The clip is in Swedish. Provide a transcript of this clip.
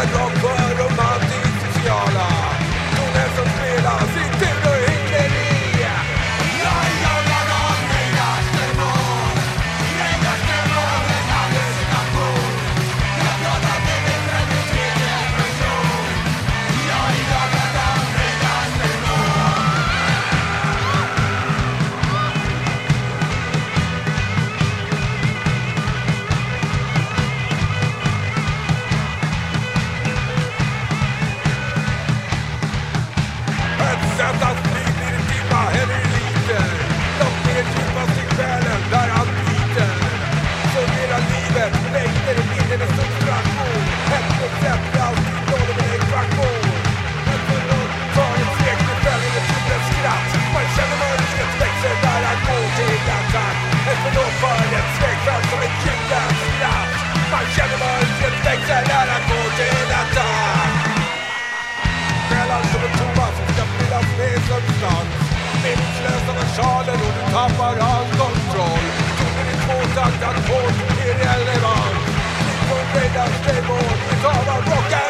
Chicago Bulls. livet Mängder i bilden en subtraktion Ett koncept alltid innehåller en ekvation Ta ett steg till fällen, ett djupens skratt. Man känner mörkrets växer där han går till attack. Ett förlåt för ett svek fram som ett djupens skratt. Man känner mörkrets växer där han går till attack. Själar som en tomma som ska fyllas med substans. Meningslösa versaler och du tappar hans It's all about rock